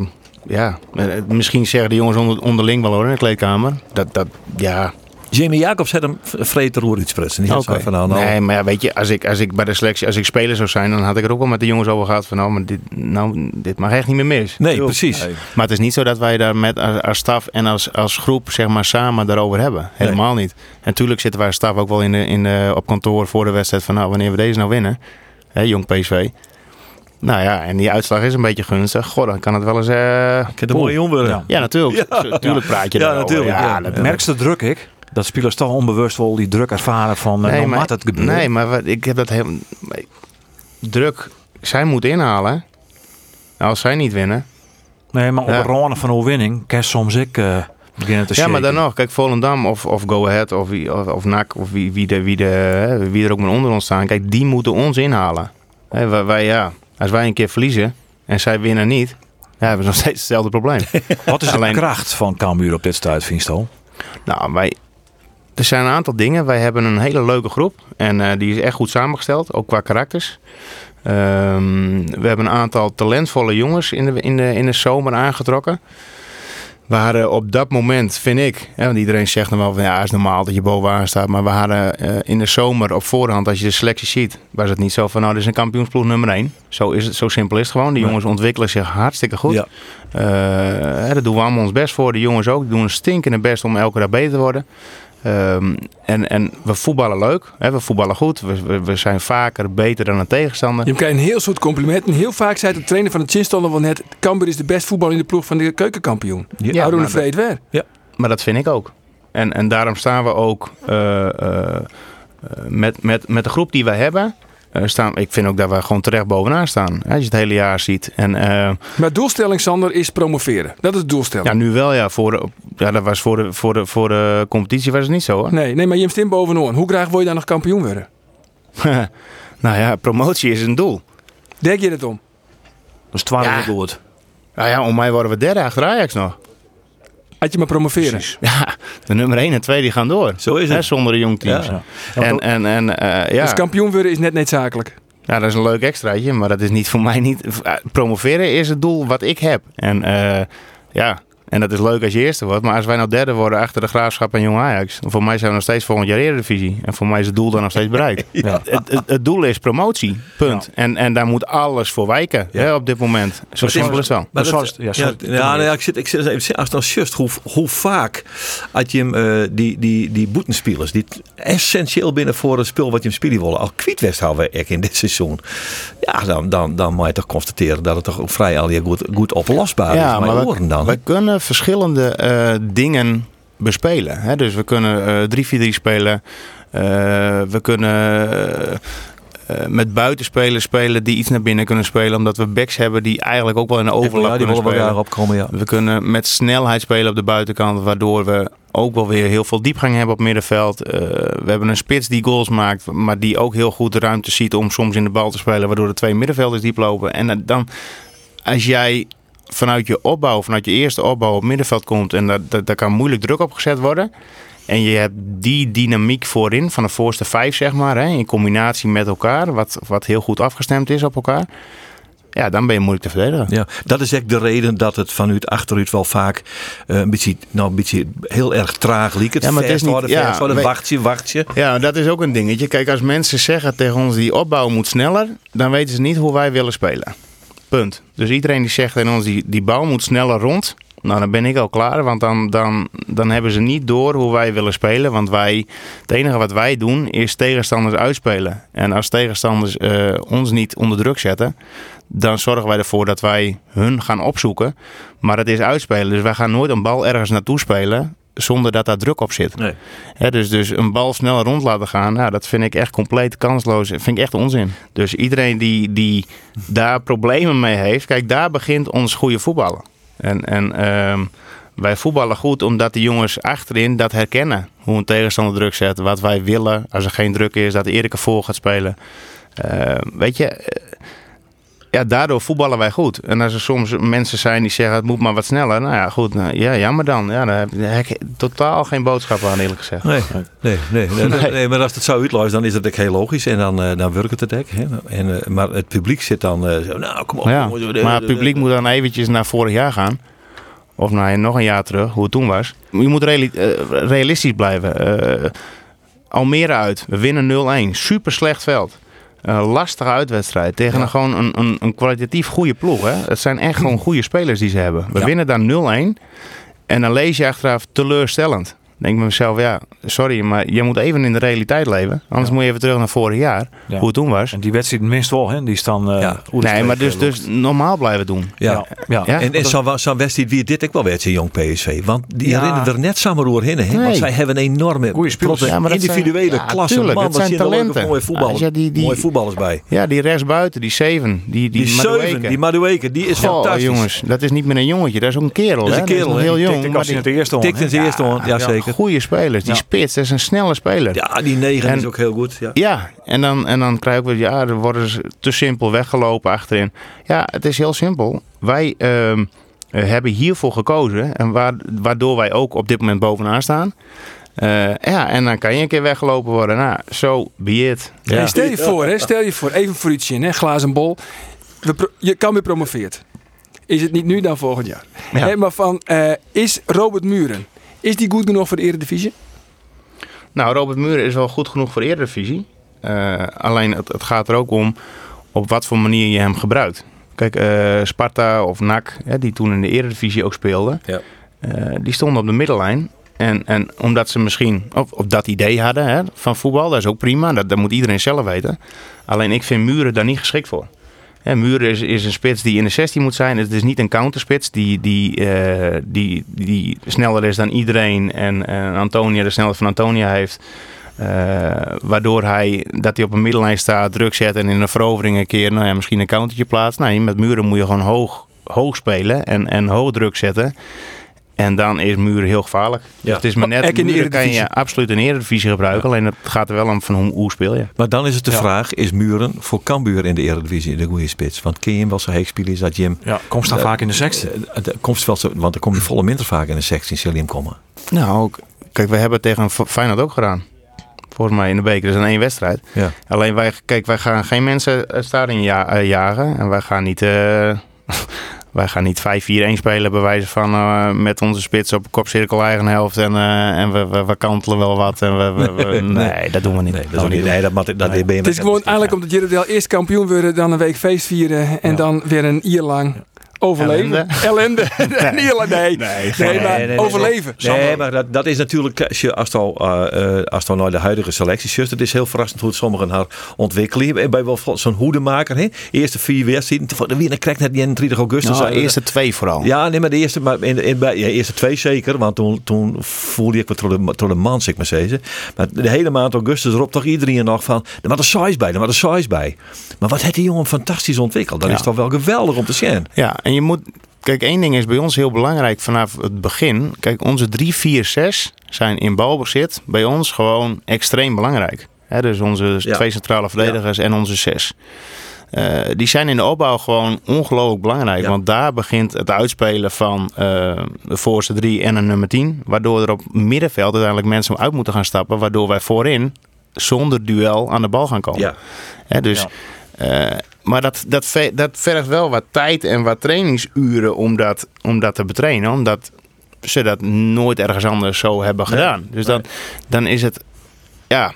ja, eh, misschien zeggen de jongens onder, onderling wel hoor in de kleedkamer. Dat, dat, ja, Jamie Jacobs had hem vreter roer had Oké. zo van, nou, nou, Nee, maar ja, weet je, als ik, als ik bij de selectie, als ik speler zou zijn, dan had ik er ook wel met de jongens over gehad van, nou, maar dit, nou, dit mag echt niet meer mis. Nee, precies. Maar het is niet zo dat wij daar met als, als staf en als, als groep zeg maar samen daarover hebben. Helemaal niet. En natuurlijk zitten wij als staf ook wel in de, in de, op kantoor voor de wedstrijd van nou, wanneer we deze nou winnen. Hè, jong PSV. Nou ja, en die uitslag is een beetje gunstig. Goh, dan kan het wel eens... eh, ik heb een mooie jongen. Ja. ja, natuurlijk. Ja. Natuurlijk praat je Ja, daarover. natuurlijk, ja. dat Ja. Merkste druk ik? Dat spelers toch onbewust wel die druk ervaren van eh, nou moet het gebeuren. Nee, maar wat, ik heb dat heel... Druk, zij moeten inhalen. Als zij niet winnen. Nee, maar op Ja. een van overwinning kan soms ik eh, beginnen te Ja, maar dan nog. Kijk, Volendam of, of Go Ahead of, wie- of, of NAC of wie, wie, de, wie, de, wie er ook maar onder ons staan. Kijk, die moeten ons inhalen. Hè, wij, wij, ja, als wij een keer verliezen en zij winnen niet... Ja, hebben we nog steeds hetzelfde probleem. Wat is de Alleen- kracht van Cambuur op dit stuit, vind je al? Nou, wij, er zijn een aantal dingen. Wij hebben een hele leuke groep. En eh, die is echt goed samengesteld, ook qua karakters. Ehm, we hebben een aantal talentvolle jongens in de, in de, in de zomer aangetrokken. We hadden op dat moment, vind ik, hè, want iedereen zegt dan wel van ja, het is normaal dat je bovenaan staat. Maar we hadden eh, in de zomer op voorhand, als je de selectie ziet, was het niet zo van nou, dit is een kampioensploeg nummer 1. Zo, is het, zo simpel is het gewoon. Die jongens ontwikkelen zich hartstikke goed. Ja. Eh, hè, daar doen we allemaal ons best voor. De jongens ook. Die doen een stinkende best om elke dag beter te worden. Ehm, en, en we voetballen leuk. Hè, we voetballen goed. We, we, we zijn vaker beter dan een tegenstander. Je krijgt een heel soort complimenten. Heel vaak zei de trainer van de Chinstander wel net... Cambuur is de best voetbal in de ploeg van de keukenkampioen. Ja, Ja, Arun maar Vreed weer. Maar dat vind ik ook. En, en daarom staan we ook eh, eh, eh, met, met, met de groep die wij hebben. Eh, staan, ik vind ook dat we gewoon terecht bovenaan staan. Hè, als je het hele jaar ziet. En eh, Maar doelstelling, Sander, is promoveren. Dat is de doelstelling. ja, nu wel ja. Voor de, ja dat was voor, de, voor, de, voor de competitie was het niet zo hoor. Nee, nee, maar je hebt bovenaan. Hoe graag wil je dan nog kampioen worden? nou ja, promotie is een doel. Denk je het om? Dus 12 Ja. ja. goed. Nou ja, om mij worden we derde achter Ajax nog. Had je maar promoveren. Ja, de nummer 1 en 2 die gaan door. Zo is Hè, het. zonder de jong teams. Ja. En, en, en eh, ja. Dus kampioen worden is net niet zakelijk. ja, dat is een leuk extraatje, maar dat is niet voor mij niet. eh, Promoveren is het doel wat ik heb. En eh, ja, en dat is leuk als je eerste wordt. Maar als wij nou derde worden achter de Graafschap en Jong Ajax, voor mij zijn we nog steeds volgend jaar Eredivisie. En voor mij is het doel dan nog steeds bereikt. Ja. Het, het, het doel is promotie, punt. En, en daar moet alles voor wijken hè, op dit moment. Zo simpel is het dat- ja, ja, sorry. ja, nou ja, ik zit, ik zit even als dan just hoe, hoe vaak had je hem eh, die, die, die boetenspelers die essentieel binnen voor het spel wat je hem spelen willen al kwijt west houden ik in dit seizoen. Ja, dan, dan, dan moet je toch constateren dat het toch ook vrij al je goed, goed oplosbaar is. Ja, Maar maar dan. we kunnen verschillende eh, dingen bespelen. Hè? Dus we kunnen eh 3-4-3 spelen. Eh, we kunnen eh, eh, met buitenspelers spelen die iets naar binnen kunnen spelen. Omdat we backs hebben die eigenlijk ook wel in de overlap ja, die kunnen spelen. daarop komen, ja. We kunnen met snelheid spelen op de buitenkant, waardoor we ook wel weer heel veel diepgang hebben op middenveld. Eh, we hebben een spits die goals maakt, maar die ook heel goed de ruimte ziet om soms in de bal te spelen, waardoor de twee middenvelders diep lopen. En eh, dan, als jij vanuit je opbouw, vanuit je eerste opbouw op middenveld komt en daar, daar, daar kan moeilijk druk op gezet worden. En je hebt die dynamiek voorin van de voorste vijf, zeg maar, hè, in combinatie met elkaar, wat, wat heel goed afgestemd is op elkaar. Ja, dan ben je moeilijk te verdedigen. Ja, dat is echt de reden dat het vanuit achteruit wel vaak eh, een, beetje, nou, een beetje heel erg traag liep. Het Ja, maar het is worden, niet- ja, vers worden. Ja, dat is ook een dingetje. Kijk, als mensen zeggen tegen ons die opbouw moet sneller, dan weten ze niet hoe wij willen spelen. Punt. Dus iedereen die zegt tegen ons die, die moet sneller rond, nou dan ben ik al klaar. Want dan, dan, dan hebben ze niet door hoe wij willen spelen. Want wij, het enige wat wij doen is tegenstanders uitspelen. En als tegenstanders eh, ons niet onder druk zetten, dan zorgen wij ervoor dat wij hun gaan opzoeken. Maar het is uitspelen. Dus wij gaan nooit een bal ergens naartoe spelen zonder dat daar druk op zit. Nee. Dus, dus een bal snel rond laten gaan, nou, dat vind ik echt compleet kansloos. Dat vind ik echt onzin. Dus iedereen die, die daar problemen mee heeft, kijk, daar begint ons goede voetballen. En, en ehm, wij voetballen goed omdat de jongens achterin dat herkennen. Hoe een tegenstander druk zet, wat wij willen. Als er geen druk is, dat Erik voor gaat spelen. Ehm, weet je, ja, daardoor voetballen wij goed. En als er soms mensen zijn die zeggen het moet maar wat sneller. Nou ja, goed. Nou, ja, jammer dan. Ja, daar heb ik totaal geen boodschap aan eerlijk gezegd. Nee, nee, nee, nee, nee, maar als het zo uitluistert, dan is dat ook heel logisch. En dan, eh, dan werkt het ook. Hè. En, eh, maar het publiek zit dan eh, zo, nou kom op. Ja, maar het publiek moet dan eventjes naar vorig jaar gaan. of ja, nog een jaar terug, hoe het toen was. Je moet reali- realistisch blijven. Almere uit, we winnen 0-1. Super slecht veld. Eh, lastige uitwedstrijd tegen een, gewoon een, een, een kwalitatief goede ploeg. Hè? Het zijn echt gewoon goede spelers die ze hebben. We Ja. winnen daar 0-1 en dan lees je achteraf teleurstellend. Denk ik bij mezelf, ja, sorry, maar je moet even in de realiteit leven. Anders moet je even terug naar vorig jaar, Ja. hoe het toen was. En die wedstrijd minst wel, hè? Die staan. eh, Ja. Nee, maar dus, dus normaal blijven doen. Ja. Ja, ja. Ja. En, en zo'n zo wedstrijd wie dit ik wel werd, jong PSV. Want die Ja. herinneren er net samen door heen. hè? Want zij hebben een enorme Goeie spelers. zijn- individuele ja, klasse. tuurlijk, Man, dat wat zijn talenten. mooie voetballers, Ja, die- die- mooie voetballers bij. Ja, die rechtsbuiten, die Zeven, die, die, Die Madueke. Zeven, die Madueke, die is Goh, fantastisch. jongens, dat is niet meer een jongetje, dat is ook een kerel. Dat is hè? een kerel, heel jong. Tikt in die- het eerste Tikt in zijn eerste hond, ja, zeker. Goede spelers, die Ja. spits, dat is een snelle speler. Ja, die negen En- is ook heel goed. Ja. Ja, en dan, en dan krijg ik weer, ja, dan worden ze te simpel weggelopen achterin. Ja, het is heel simpel. Wij ehm, eh, hebben hiervoor gekozen en waar, waardoor wij ook op dit moment bovenaan staan. Eh, ja, en dan kan je een keer weggelopen worden. Nou, zo be it. Hey, stel je voor, hè, stel je voor, even voor iets in, hè, glazen bol. We je kan weer promoveerd. Is het niet nu dan volgend jaar? Ja. Maar van, eh, is Robert Muren, is die goed genoeg voor de Eredivisie? Nou, Robert Muren is wel goed genoeg voor de Eredivisie. Eh, alleen het, het gaat er ook om op wat voor manier je hem gebruikt. Kijk, eh, Sparta of NAC, hè, die toen in de Eredivisie ook speelden, Ja. eh, die stonden op de middellijn. En, en omdat ze misschien of, of dat idee hadden hè, van voetbal, dat is ook prima, dat, dat moet iedereen zelf weten. Alleen ik vind Muren daar niet geschikt voor. Muren is, is een spits die in de 16 moet zijn. Het is niet een counterspits die, die, eh, die, die sneller is dan iedereen. En, en Antonia de snelheid van Antonia heeft. Eh, waardoor hij, dat hij op een middellijn staat, druk zet en in een verovering een keer, nou ja, misschien een countertje plaatst. Nee, met Muren moet je gewoon hoog, hoog spelen en, en hoog druk zetten. En dan is Muren heel gevaarlijk. Dus het is maar net, Ook in de Muren kan je absoluut in de Eredivisie gebruiken. Alleen het gaat er wel om van hoe, hoe speel je. Maar dan is het de vraag, is Muren voor Cambuur in de Eredivisie de goede spits? Want hem wel zo heek spelen? Is dat Jim? Ja, komt staan Eh, vaak in de sexte. Eh, Komt wel zo, want dan kom je volle minder vaak in de 16 zal je hem komen. Nou, ook- kijk, we hebben het tegen Feyenoord ook gedaan. Volgens mij in de beker. Dat is een één wedstrijd. Ja. Alleen wij, kijk, wij gaan geen mensen het stadion ja, eh, jagen. En wij gaan niet, eh, wij gaan niet 5-4-1 spelen bij wijze van eh, met onze spits op kopcirkel eigen helft. En, eh, en we, we, we kantelen wel wat. En we, we- we- nee, dat doen we niet. Nee, dat, niet, nee, dat, ben je Het is gewoon eigenlijk omdat jullie wel eerst kampioen worden, dan een week feest vieren en Ja. dan weer een jaar lang overleven. Ellende. Lang- nee, nee, Nee, maar nee, nee, overleven. Nee, maar dat, dat is natuurlijk, als je als al, eh, eh, als al naar de huidige selectie zit, het is heel verrassend hoe het sommigen haar ontwikkelen. En Bij wel zo'n hoedemaker, hè? eerste vier wedstrijden, de winnaar krijgt net die 31 augustus. Nou, de er- eerste twee vooral. Ja, nee, maar de eerste, maar in, in, bij, ja, eerste twee zeker, want toen, toen voelde ik me door de, door de maand, zeg maar zeggen. Maar de hele maand augustus erop toch iedereen nog van, er was een size bij, er was een size bij. Maar wat heeft die jongen fantastisch ontwikkeld. Dat Ja. is toch wel geweldig om te zien. Ja, en je moet. Kijk, één ding is bij ons heel belangrijk vanaf het begin. Kijk, onze 3, 4, 6 zijn in balbezit bij ons gewoon extreem belangrijk. Dus onze Ja. twee centrale verdedigers en onze zes. Eh, die zijn in de opbouw gewoon ongelooflijk belangrijk. Ja. Want daar begint het uitspelen van eh, de voorste drie en een nummer 10. Waardoor er op middenveld uiteindelijk mensen uit moeten gaan stappen. Waardoor wij voorin zonder duel aan de bal gaan komen. Ja. Hè, dus, eh, maar dat, dat, dat vergt wel wat tijd en wat trainingsuren om dat, om dat te betrainen. Omdat ze dat nooit ergens anders zo hebben gedaan. Dus dan, dan is het, ja,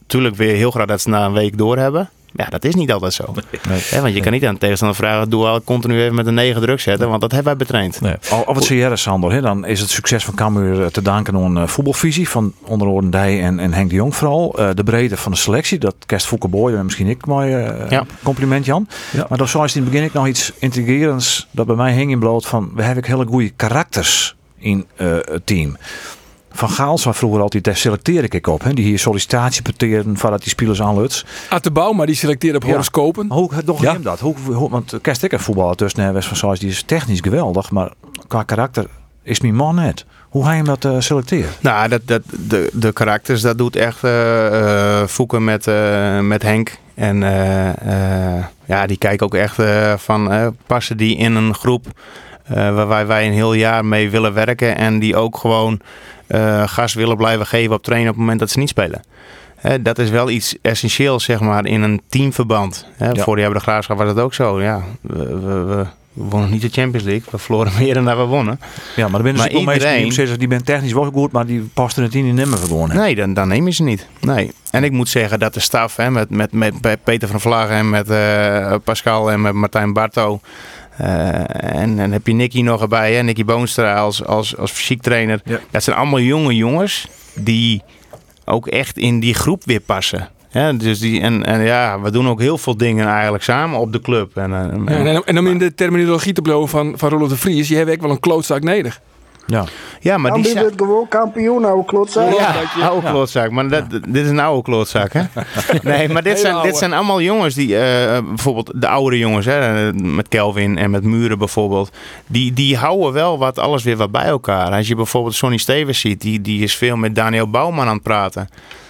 natuurlijk weer heel graag dat ze na een week door hebben. Ja, dat is niet altijd zo. Hè, want je kan niet aan de tegenstander vragen, doe al continu even met een negen druk zetten. Want dat hebben wij betraind. Nee. Al, al wat jij, Sander, hè, dan is het succes van Cambuur eh, te danken aan een eh, voetbalvisie van onder andere Dij en, en Henk de Jong vooral. Eh, de breedte van de selectie, dat kerst Fouke Boy en misschien ik mooi Ja. compliment Jan. Ja. Maar dan zou je in het begin ik nog iets intrigerends dat bij mij hing in bloot van we hebben hele goede karakters in eh, het team. Van Gaal zou vroeger altijd, daar selecteer ik op. Hè, die hier sollicitatie peteren voordat die spelers aanluts. Arte Bouma die selecteert op Ja. horoscopen. Hoe toch Ja. hem dat? Hoe, hoe, want kerst ik een voetballer tussen West van Saus, die is technisch geweldig, maar qua karakter is mijn man net. Hoe hij hem dat eh, selecteert? Nou, dat, dat, de, de karakters, dat doet echt eh eh, Fouke met, eh, met Henk. En eh, eh, ja, die kijken ook echt eh, van, eh, passen die in een groep eh, waar wij, wij een heel jaar mee willen werken. En die ook gewoon eh, gas willen blijven geven op trainen op het moment dat ze niet spelen. Dat is wel iets essentieels, zeg maar, in een teamverband. Hè, Ja. Vorig jaar bij de Graafschap was dat ook zo. Ja, we, we, we, We wonnen niet de Champions League. We verloren meer dan dat we wonnen. Ja, maar wel mensen die iedereen- die ben technisch wel goed, maar die pasten het in die nimmer gewonnen. Nee, dan, dan neem je ze niet. Nee. En ik moet zeggen dat de staf hè, met, met, met Pe- Peter van Vlagen en met eh, Pascal en met Martijn Barto. Eh, en dan heb je Nicky nog erbij, hè, Nicky Boonstra als, als, als fysiek trainer. Ja. Dat zijn allemaal jonge jongens die ook echt in die groep weer passen. Dus die, en, en ja, we doen ook heel veel dingen eigenlijk samen op de club. En, eh, Ja, en, en om in de terminologie te blijven van, van Rollo de Vries, je hebt echt wel een klootzak nodig. Ja. ja, maar die Cambuur zijn... gewoon kampioen, oude klotzak. Ja, oude klootzak. Maar dat, dit is een oude klootzak, hè? Nee, maar dit zijn, dit zijn allemaal jongens die... eh, bijvoorbeeld de oudere jongens, hè, met Kelvin en met Muren bijvoorbeeld. Die, die houden wel wat, alles weer wat bij elkaar. Als je bijvoorbeeld Sonny Stevens ziet, die, die is veel met Daniel Bouwman aan het praten.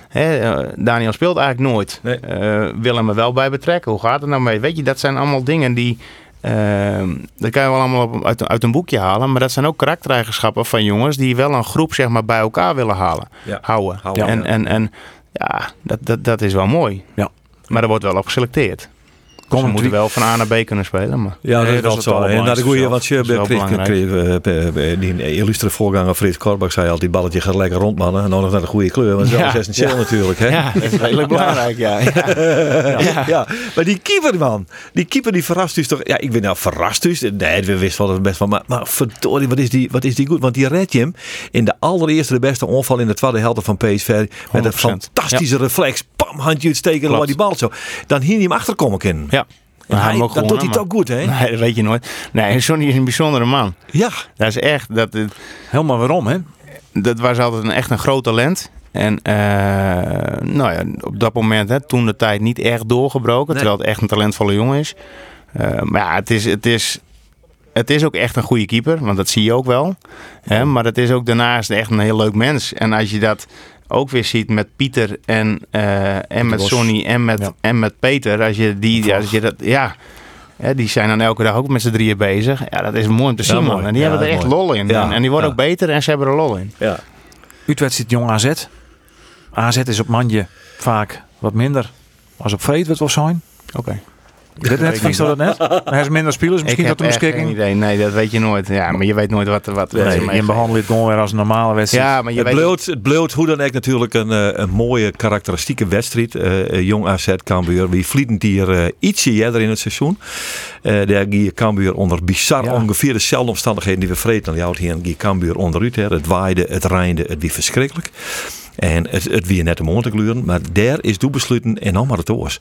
Hè, eh, Daniel speelt eigenlijk nooit. Nee. Eh, wil hem er wel bij betrekken. Hoe gaat het nou mee? Weet je, dat zijn allemaal dingen die... Ehm, dat kan je wel allemaal uit, uit een boekje halen. Maar dat zijn ook karaktereigenschappen van jongens die wel een groep zeg maar, bij elkaar willen halen, Ja. houden. Houden, en, ja. en, en ja, dat, dat, dat is wel mooi. Ja. Maar er wordt wel op geselecteerd. Ze moeten wel van A naar B kunnen spelen. Maar Ja, dat is dat wel is zo. En naar de allerbelangrijkste goede, want je Dat kreeg, kreeg, kreeg, eh, die illustre voorganger Frits Korbach zei altijd, die balletje gaat lekker rond mannen. En dan nog naar de goede kleur, want dat is essentieel natuurlijk. Hè? ja, dat is redelijk belangrijk. Ja. Ja. Ja. maar die keeper man, die keeper die verrast dus toch. Ja, ik ben nou verrast dus. Nee, we wisten wel het best van. Maar, maar verdorie, wat is, die, wat is die goed? Want die redt je hem in de allereerste de beste onval in de tweede helft van PSV. Met een 100%. fantastische reflex. Handje uitsteken en waar die bal zo. Dan hier hij hem achterkomen kunnen. ja. En hij, dat doet hij toch goed, hè? Nee, dat weet je nooit. Nee, Sonny is een bijzondere man. Ja. Dat is echt... Dat, Helemaal waarom, hè? dat was altijd een, echt een groot talent. En eh, nou ja, op dat moment, hè, toen de tijd niet echt doorgebroken. Nee. Terwijl het echt een talentvolle jongen is. Eh, maar ja, het is, het, is, het is ook echt een goede keeper. Want dat zie je ook wel. Hè, maar het is ook daarnaast echt een heel leuk mens. En als je dat ook weer ziet met Pieter en, eh, en met Bos. Sonny en met, Ja. en met Peter. Als je die, als je dat, ja... Hè, die zijn dan elke dag ook met z'n drieën bezig. Ja, dat is mooi om te zien, mooi. man. En die Ja, hebben er echt mooi. lol in. Ja, En, en die worden ja. ook beter en ze hebben er lol in. ja. Uitwedstrijd jong AZ. AZ is op manje vaak wat minder als op Vreedwet of zijn. Oké. Dit net, dat net? Hij is minder spelers, misschien heb de beschikking. idee. Nee, dat weet je nooit. Ja, maar je weet nooit wat, wat, wat Nee, ze je behandelt het gewoon weer als een normale wedstrijd. Ja, maar je Het weet... bloot, het bloot hoe dan ook natuurlijk een, eh, een mooie karakteristieke wedstrijd. Eh, eh, jong AZ Cambuur. Wie vlietend hier ietsje eerder in het seizoen. Eh daar gie Cambuur onder bizar Ja. ongeveer dezelfde omstandigheden die we vreten. Die houdt hier Cambuur onderuit. Hè. Het waaide, het reinde, het wie verschrikkelijk. En het, het wie net de mond te gluren. Maar daar is doe besluiten en dan maar het oors.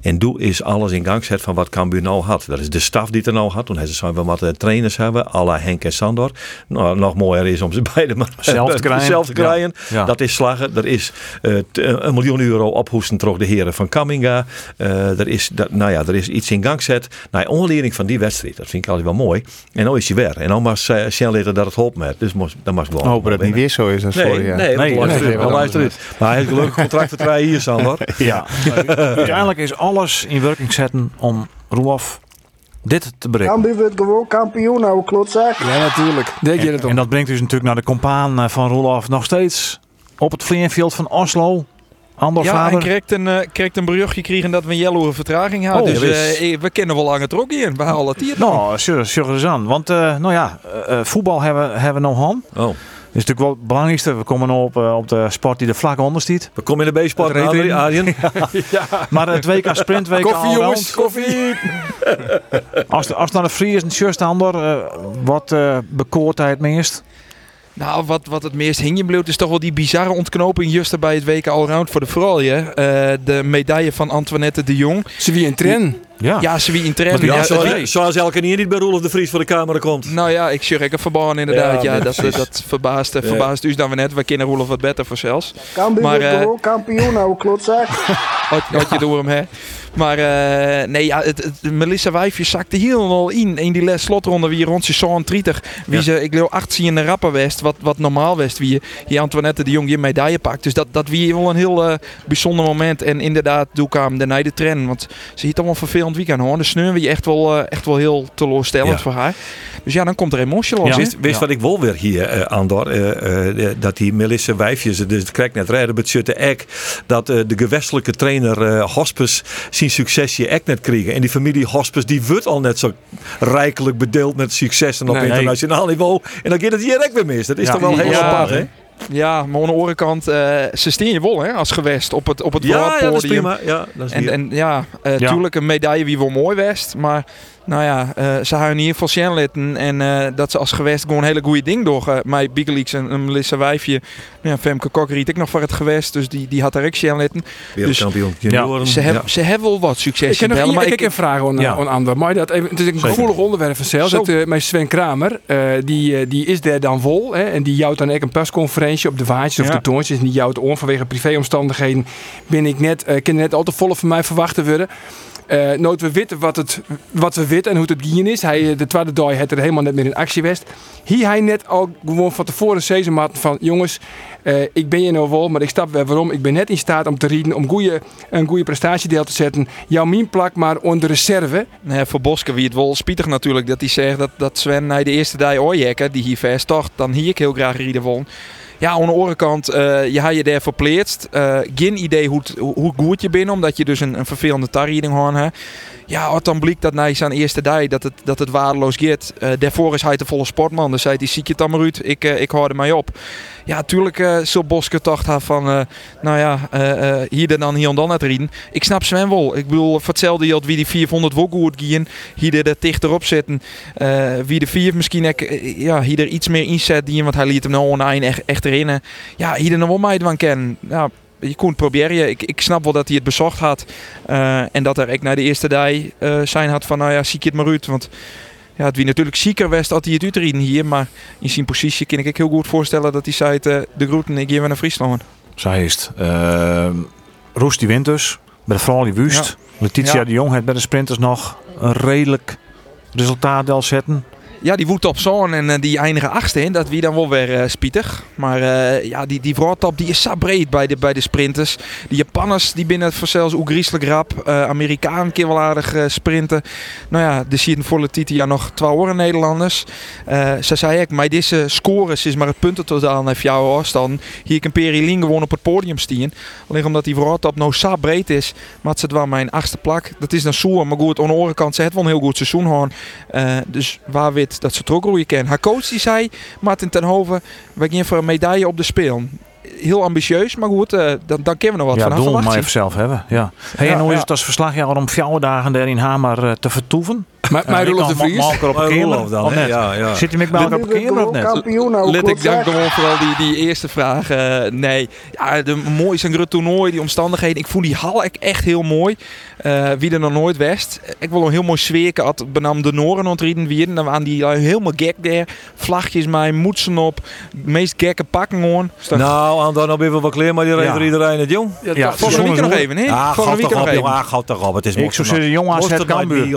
En doe is alles in gang zet van wat Cambuur nou had. Dat is de staf die het er nou had. Toen hebben ze we wat eh, trainers hebben. Alla Henk en Sandor. Nou, nog mooier is om ze beide maar Zelf te krijgen. zelf te krijgen. Ja. Dat is slagen. Er is eh, t- een miljoen euro ophoesten terug de heren van Kamminga. Eh, er, is, dat, nou ja, er is iets in gang gezet. Nou, onleiding van die wedstrijd. Dat vind ik altijd wel mooi. En dan is hij weer. En dan was uh, later dat het holp met. Dus moest, dan mag gewoon. hopen dat het niet weer zo is als Nee, nee, Nee, nee, nee, nee, Maar hij heeft gelukkig contract te krijgen hier, Sander. Ja. Uiteindelijk is alles in werking zetten om Roelof dit te bereiken. Cambuur wordt gewoon kampioen, oude klotzak. Ja, natuurlijk. Denk je dat En dat brengt dus natuurlijk naar de compaan eh, van Roelof nog steeds op het vliegveld van Oslo. Andor Ja, en krijgt een, eh krijgt een berichtje gekregen dat we een jaloere vertraging hadden. Oh, dus eh, we kennen wel langer trok in. We halen het hier. Nou, er eens aan. Want eh, nou ja, voetbal hebben, hebben we nog aan. Oh. Is natuurlijk wel het belangrijkste. We komen op, eh, op de sport die er vlak onder staat. We komen in de B-sport, Het Arjen. Maar het WK Sprint, WK Koffie Allround. jongens, koffie. Als, als naar de Fries en Just Andor, eh, wat eh bekoort hij het meest? Nou, wat, wat het meest hing bleef is toch wel die bizarre ontknoping juist bij het WK Allround voor de vrouwen. Eh de medaille van Antoinette de Jong. Ze wie een tren. Ja. Ja, ze wie in tren. Ja, Ja, zoals, zoals elke keer niet bij Roelof de Vries voor de camera komt. nou ja, ik zeg een verbaan inderdaad. Ja, Ja, dat, dat verbaast, eh, verbaast u dan we net. We kennen Roelof wat beter voor zelfs. Cambuur Maar, eh, kampioen, oude klotzak. Had, had je door hem, hè? Maar eh, nee, ja, het, het- Melissa Wijfje zakte helemaal in. In die les slotronde wie rond zo'n 30. Wie Ja. ze, ik geloof, 18 in de rapper west. Wat, wat normaal west. Wie je Antoinette de Jong je medaille pakt. Dus dat, dat wie wel een heel bijzonder moment. En inderdaad, doe ik hem de de tren. Want ze hiet allemaal vervelend weekend hoor. De sneur wie echt wel, eh, echt wel heel teleurstellend Ja. voor haar. Dus ja, dan komt er emotie los. Ja. hè? Wist, wist Ja. wat ik wel weer hier, eh Andor, eh, eh, dat die Melissa Wijfjes, dus het krijg net redden, het zutte ek, dat de gewestelijke trainer Hospes zijn succesje echt net krijgen. En die familie Hospes die wordt al net zo rijkelijk bedeeld met successen op Nee. internationaal niveau. En dan gaat het hier echt weer mis. Dat is toch wel heel apart, hè? Ja, maar aan de andere kant, eh, ze steen je wel hè, als gewest op het, op het Ja, ja, dat is prima. Ja, dat is En, en ja, eh Ja. tuurlijk een medaille wie wel mooi west. Maar nou ja, eh, ze hebben hier voor Sjen litten. En eh, dat ze als gewest gewoon een hele goede ding door. eh mij Biggelix en, en Melissa Wijfje. Nou ja, Femke Kok riet ik nog voor het gewest. Dus die, die had daar ook Sjen litten. wereldkampioen junioren. Ze, hebben ze hebben wel wat succes. Ik heb nog bellen, een, maar ik, ik heb een vraag aan, Ja. aan Ander. Maar dat even, het is een Zeker. gevoelig onderwerp vanzelf. Dat, eh, mijn Sven Kramer, eh, die, die is daar dan vol. Hè, en die jouwt dan ook een persconferentie op de vaatjes of Ja. de toontjes. En die jouwt on vanwege privéomstandigheden. Ben ik net, eh kan net al te volle van mij verwachten worden. Eh nooit we weten wat, het, wat we weten en hoe het gien is. Hij, eh, de tweede dag had er helemaal net meer in actie west. Hier hij net al gewoon van tevoren zezen van jongens, eh, ik ben je nou wel, maar ik stap weer waarom. Ik ben net in staat om te rieden, om goeie, een goede prestatiedeel te zetten. Jouw mien plak maar onder reserve. Voor Boske wie het wel spietig natuurlijk dat hij zegt dat, dat Sven naar de eerste dag ooit die hier vast toch, dan hier ik heel graag rieden won. Ja, aan de andere kant, eh, je had je daar verpleegd. Eh, geen idee hoe, hoe goed je bent, omdat je dus een, een vervelende tarrieding had. Ja, wat dan blijkt dat na zijn eerste dag dat het, dat het waardeloos gaat. Eh, daarvoor is hij de volle sportman. Dus zei hij, zie je het dan maar ik, eh, ik er mij op. Ja, tuurlijk uh, zal Boske toch hebben van, nou ja, hier dan hier en dan het rieden. Ik snap Sven wel. Ik bedoel, voor hetzelfde wie die 400 wel goed gaan, hier er dichter op zitten. Wie de vier misschien ook, ja, hier er iets meer inzet, die, want hij liet hem nou online echt, echt erin. Ja, hier er nog wel mij van kennen. Ja, je kon proberen. Ik, ik snap wel dat hij het bezocht had. eh, en dat er ik naar de eerste dag eh, zijn had van, nou ja, zie ik het maar uit. Want ja, het wie natuurlijk zieker was dat hij het uitrieden hier. Maar in zijn positie kan ik heel goed voorstellen dat hij zei, eh, de groeten, ik geef naar Friesland. Zij is het. Uh, Roes die wint dus. Bij de vrouw die wust. Letitia Ja. de Jong heeft bij de sprinters nog een redelijk resultaat zetten. Ja, die woedt op zo'n en eh, die eindigen achtste in. Dat wie dan wel weer eh, spietig. Maar eh, ja, die, die voortop die is zo breed bij de, bij de sprinters. Die Japanners die binnen het zelfs ook griezelig rap. Amerikaan keer wel aardig sprinten. Nou ja, er zitten voor Letitia nog twee oren Nederlanders. Ze zei ik, maar deze scores is maar het puntentotaal naar jouw afstand. Hier kan Lien gewoon op het podium staan. Alleen omdat die voortop nou zo breed is. Maar het zit wel mijn achtste plak. Dat is dan zoer. Maar goed, aan de kant, ze heeft wel een heel goed seizoen. Eh, dus waar wit dat ze het ook roeien kennen. Haar coach die zei, Martin Tenhoven, wij gaan voor een medaille op de spelen. Heel ambitieus, maar goed, eh, dan, dan kunnen we nog wat ja, vanaf doel maar even zelf hebben. Ja. Hey, en Ja, hoe is ja. het als verslaggever om vier dagen daar in Hamer eh, te vertoeven? Maar, maar Roelof de kan Vries. Malker op een Roelof dan, hè? Ja, ja. Zit hij met Malker op een kamer of net? kampioen Let ik dank gewoon vooral die, die eerste vraag. eh, nee, ja, de mooi zijn groot toernooi, die omstandigheden. Ik vond die hal echt- echt heel mooi. Eh, wie er nog nooit west. Ik wil een heel mooi sfeerke. Had benam de Noren ontrieden weer. Dan waren die eh, helemaal gek daar. Vlagjes mij, moetsen op. Meest gekke pakken gewoon. Nou, en dan nog even wat kleer, maar die Ja. reed er iedereen het jong. Ja, Ja. Volgende week nog jongens, even, hè? Ah, Volgende gaat week toch nog op, even. jongen. Ah, gaat toch op. Het is Ik zou zeggen, jongen, AZ Mosterd nooit Cambuur. meer,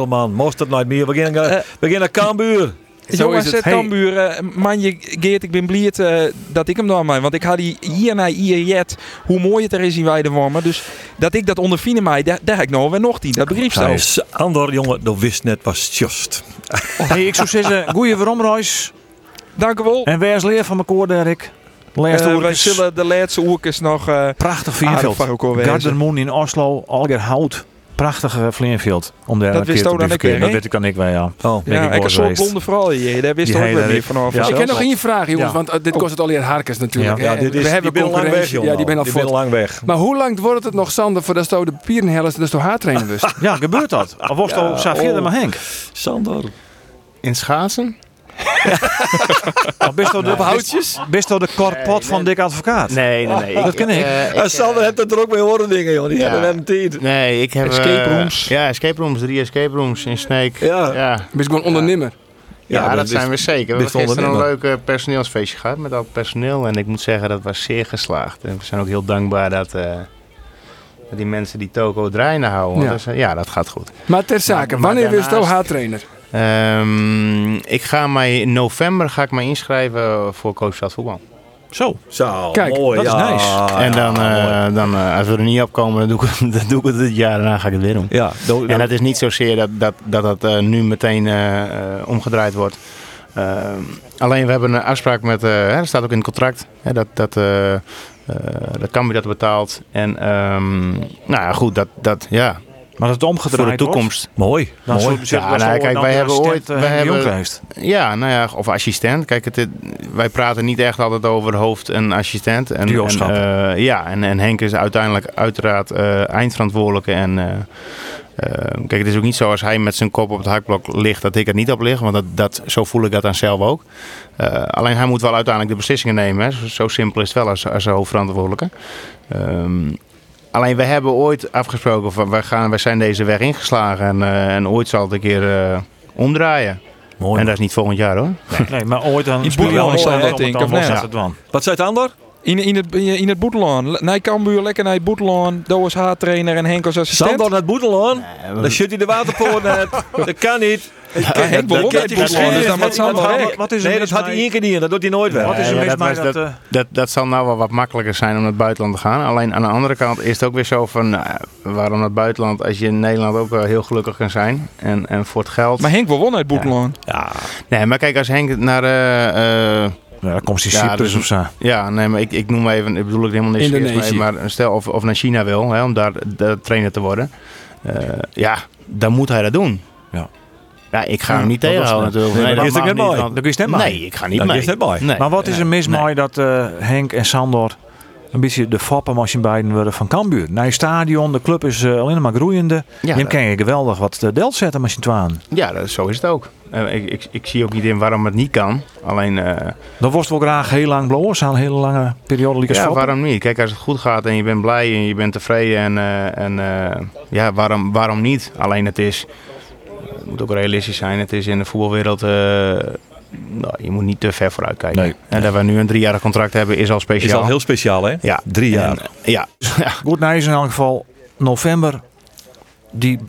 meer. We gaan naar- Eh, we gaan naar Cambuur. Zo Jongens, is het. het Cambuur, eh, man, je Geert, ik ben blij eh, dat ik hem dan mij. Want ik had die hier naar hier jet, hoe mooi het er is in Weidewormen. Dus dat ik dat ondervinden mij, daar, daar heb ik nou weer nog die. Dat begreep je Dus, Andor, jongen, dat wist net was just. Hey, ik zou zeggen, goeie veromreis. Dank u wel. En waar is leer van mijn koor, Dirk? Laatste Eh, woord wij is zullen de laatste oerkes nog... eh, prachtig wezen. Gardermoen in Oslo, Alger Hout. Prachtige Vleenveld. Om daar Dat een wist ook dan ik weer, Dat weet ik kan ik wel, ja. Oh. Ja, ik ik een soort blonde vrouw hier. Daar wist Die ook hele- meer vanaf. Ja. Ik heb nog één vraag, jongens, Ja. want eh, dit kost het alweer harkes natuurlijk. Ja. dit is, we hebben die ben al lang weg, concurrentie. Ja, die ben al die lang weg. Maar hoe lang wordt het nog, Sander, voordat je de pierenhellers dus door haar trainen dus? Ja, gebeurt dat? Of was het al Xavier oh. maar Henk? Sander. In schaatsen? of best wel de, houtjes? Best wel de korpot van Dick Advocaat? Nee, nee, nee. Dat ken ik. eh, Sander heeft het er ook mee horen dingen, joh. Die Ja. hebben net een tijd. nee, ik heb... Escape eh, rooms. ja, escape rooms. Drie escape rooms in Snake. Ja. Ja, Ben je gewoon ondernemer? ja, dat zijn we zeker. We hebben gisteren een leuk eh, personeelsfeestje gehad met al het personeel. En ik moet zeggen, dat was zeer geslaagd. En we zijn ook heel dankbaar dat, eh, dat die mensen die toko draaiende houden. Want Ja. eh, ja, dat gaat goed. Maar ter zake, Maar- maar wanneer wist je daarnaast- haar trainer? Ehm, ik ga mij in november ga ik mij inschrijven voor Coach Stad Voetbal. Zo. Zo, Kijk, mooi. dat is nice. en dan, ja, eh, dan eh, als we er niet op komen, dan doe ik, het- dan doe ik het dit jaar. Daarna ga ik het weer doen. Ja, do- En dat is niet zozeer dat dat, dat, dat eh, nu meteen omgedraaid wordt. Ehm, alleen we hebben een afspraak met, eh, hè, dat staat ook in het contract, hè, dat, dat, eh eh dat Cambuur dat betaalt. En ehm, nou ja, goed, dat, dat, ja, Maar dat het voor de omgedraaid toekomst. Mooi. Dan mooi. Ja, nou, kijk, dan wij hebben ooit- eh, wij hebben- geweest. Ja, nou ja, of assistent. Kijk, het, wij praten niet echt altijd over hoofd en assistent. En, eh, ja, en, en Henk is uiteindelijk uiteraard eh, eindverantwoordelijke. En eh, eh, kijk, het is ook niet zo als hij met zijn kop op het hakblok ligt dat ik er niet op lig. Want dat, dat, zo voel ik dat aan zelf ook. Eh, alleen hij moet wel uiteindelijk de beslissingen nemen. Hè. Zo, zo simpel is het wel als, als hoofdverantwoordelijke. Ehm, alleen we hebben ooit afgesproken van wij, gaan, wij zijn deze weg ingeslagen. En, eh, en ooit zal het een keer eh, omdraaien. Mooi. En dat is niet volgend jaar hoor. Nee, maar ooit dan In Boedeland staat mooi dat, denk het ik. Wat zei het ander? In, in het, in het Boetelaan. Naar Cambuur, lekker naar het Boetelaan. Doos haartrainer en Henk als assistent. Sander naar het Boedelaan. Dan shut hij de waterpoort net. Dat kan niet. Henk begon dat- dan. Wat is Nee, dat had hij één keer niet en dat doet hij nooit Wat wel. is Ja, dat dat... dat- eh, Dat, dat zal nou wel wat makkelijker zijn om naar het buitenland te gaan. Alleen aan de andere kant is het ook weer zo van... nou, waarom naar het buitenland als je in Nederland ook wel heel gelukkig kan zijn. En, en voor het geld... Maar Henk wil wel naar het Boetelaan. Nee, maar kijk, als Henk naar... eh, eh, Ja, dan komt hij Ja, Cyprus dus- of zo. ja, nee, maar ik, ik noem even... Ik bedoel ik helemaal niks verkeerds Indonesië. Maar stel of, of naar China wil, hè, om daar, daar trainer te worden. eh, ja, dan moet hij dat doen. Ja. Ja, ik ga Ja, hem niet dat was tegenhouden net. natuurlijk. Nee, dat dat is net mooi. want- Dan kun je het net Nee, ik ga niet Dat mee. is net mooi. Nee. Maar wat is er mis Nee. mee dat eh, Henk en Sandor een beetje de foppen als je beiden worden van Cambuur? Naar je stadion, de club is eh, alleen maar groeiende. Ja, je dat- kan je geweldig wat eh, delt zetten als je twaan. Ja, dat, zo is het ook. Ik, ik, ik zie ook niet in waarom het niet kan. Alleen, eh, Dan het wel graag heel lang bloos aan een hele lange periode. Ja, waarom niet? Kijk, als het goed gaat en je bent blij en je bent tevreden. En, eh, en eh, ja, waarom, waarom niet? Alleen het is, het moet ook realistisch zijn. Het is in de voetbalwereld, eh, nou, je moet niet te ver vooruit kijken. Nee. En dat we nu een driejarig contract hebben is al Is speciaal. al heel speciaal, hè? ja. Drie jaar. En, ja. ja. Goed, nou is in elk geval november. Die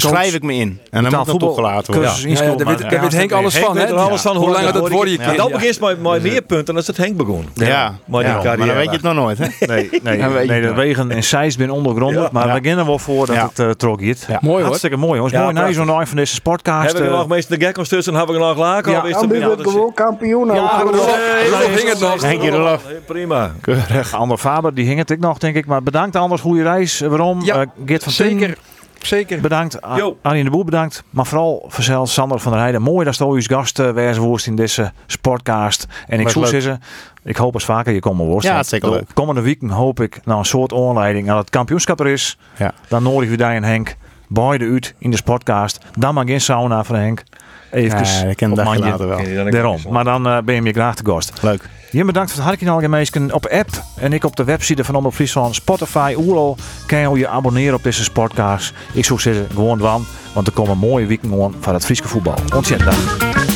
Daar schrijf ik me in. En dan moet het voetbal- toegelaten worden. Ja, ja, inschrijven, daar weet, maar- daar weet Henk alles van, hè? weet er alles van. Hoe lang dat wordt je En dan begint met, meer punten als het Henk begon. Ja, Maar die ja, maar carrière. dan weet je het nog nooit. Hè? Nee, nee, Dan wegen en Zeist ben ondergrondig. Ja. maar Ja. we beginnen wel voor dat Ja. het uh, trok hier. Ja. Mooi hoor. Hartstikke mooi jongens. Ja, mooi nou zo'n van deze sportcast. Heb ik er eh, nog meestal de gekkels tussen? Heb ik er nog laken? Ja, is ja, dat is- gewoon kampioen. Ja, dat is- dat is- hing het nog. Henk je eraf. Prima. Ander Faber, die hing het ik nog, denk ik. Maar bedankt anders, goede reis. Waarom? Ja, Eh, Geert van Zeker. Zeker. bedankt. Jo. Arjen de Boer bedankt. Maar vooral verzeld Sander van der Heijden. Mooi dat je als gast uh, in deze sportcast. En ik leuk. zeggen, ik hoop eens vaker je komen worst. Ja, de leuk. Komende weken hoop ik naar een soort aanleiding aan het kampioenschap er is. Ja. Dan nodig we daar en Henk beide uit in de sportcast. Dan maar geen sauna van Henk. Even Ja, ik ken mandje. later wel. Daarom. Maar dan eh, ben je me graag te gast. Leuk. Je bedankt voor het hartje algemeen op app en ik op de website van Omroep Friesland, Spotify, Oerol. Kan je je abonneren op deze podcast. Ik zou zeggen, gewoon wan, want er komen mooie weken gewoon van het Friese voetbal. Ontzettend dank.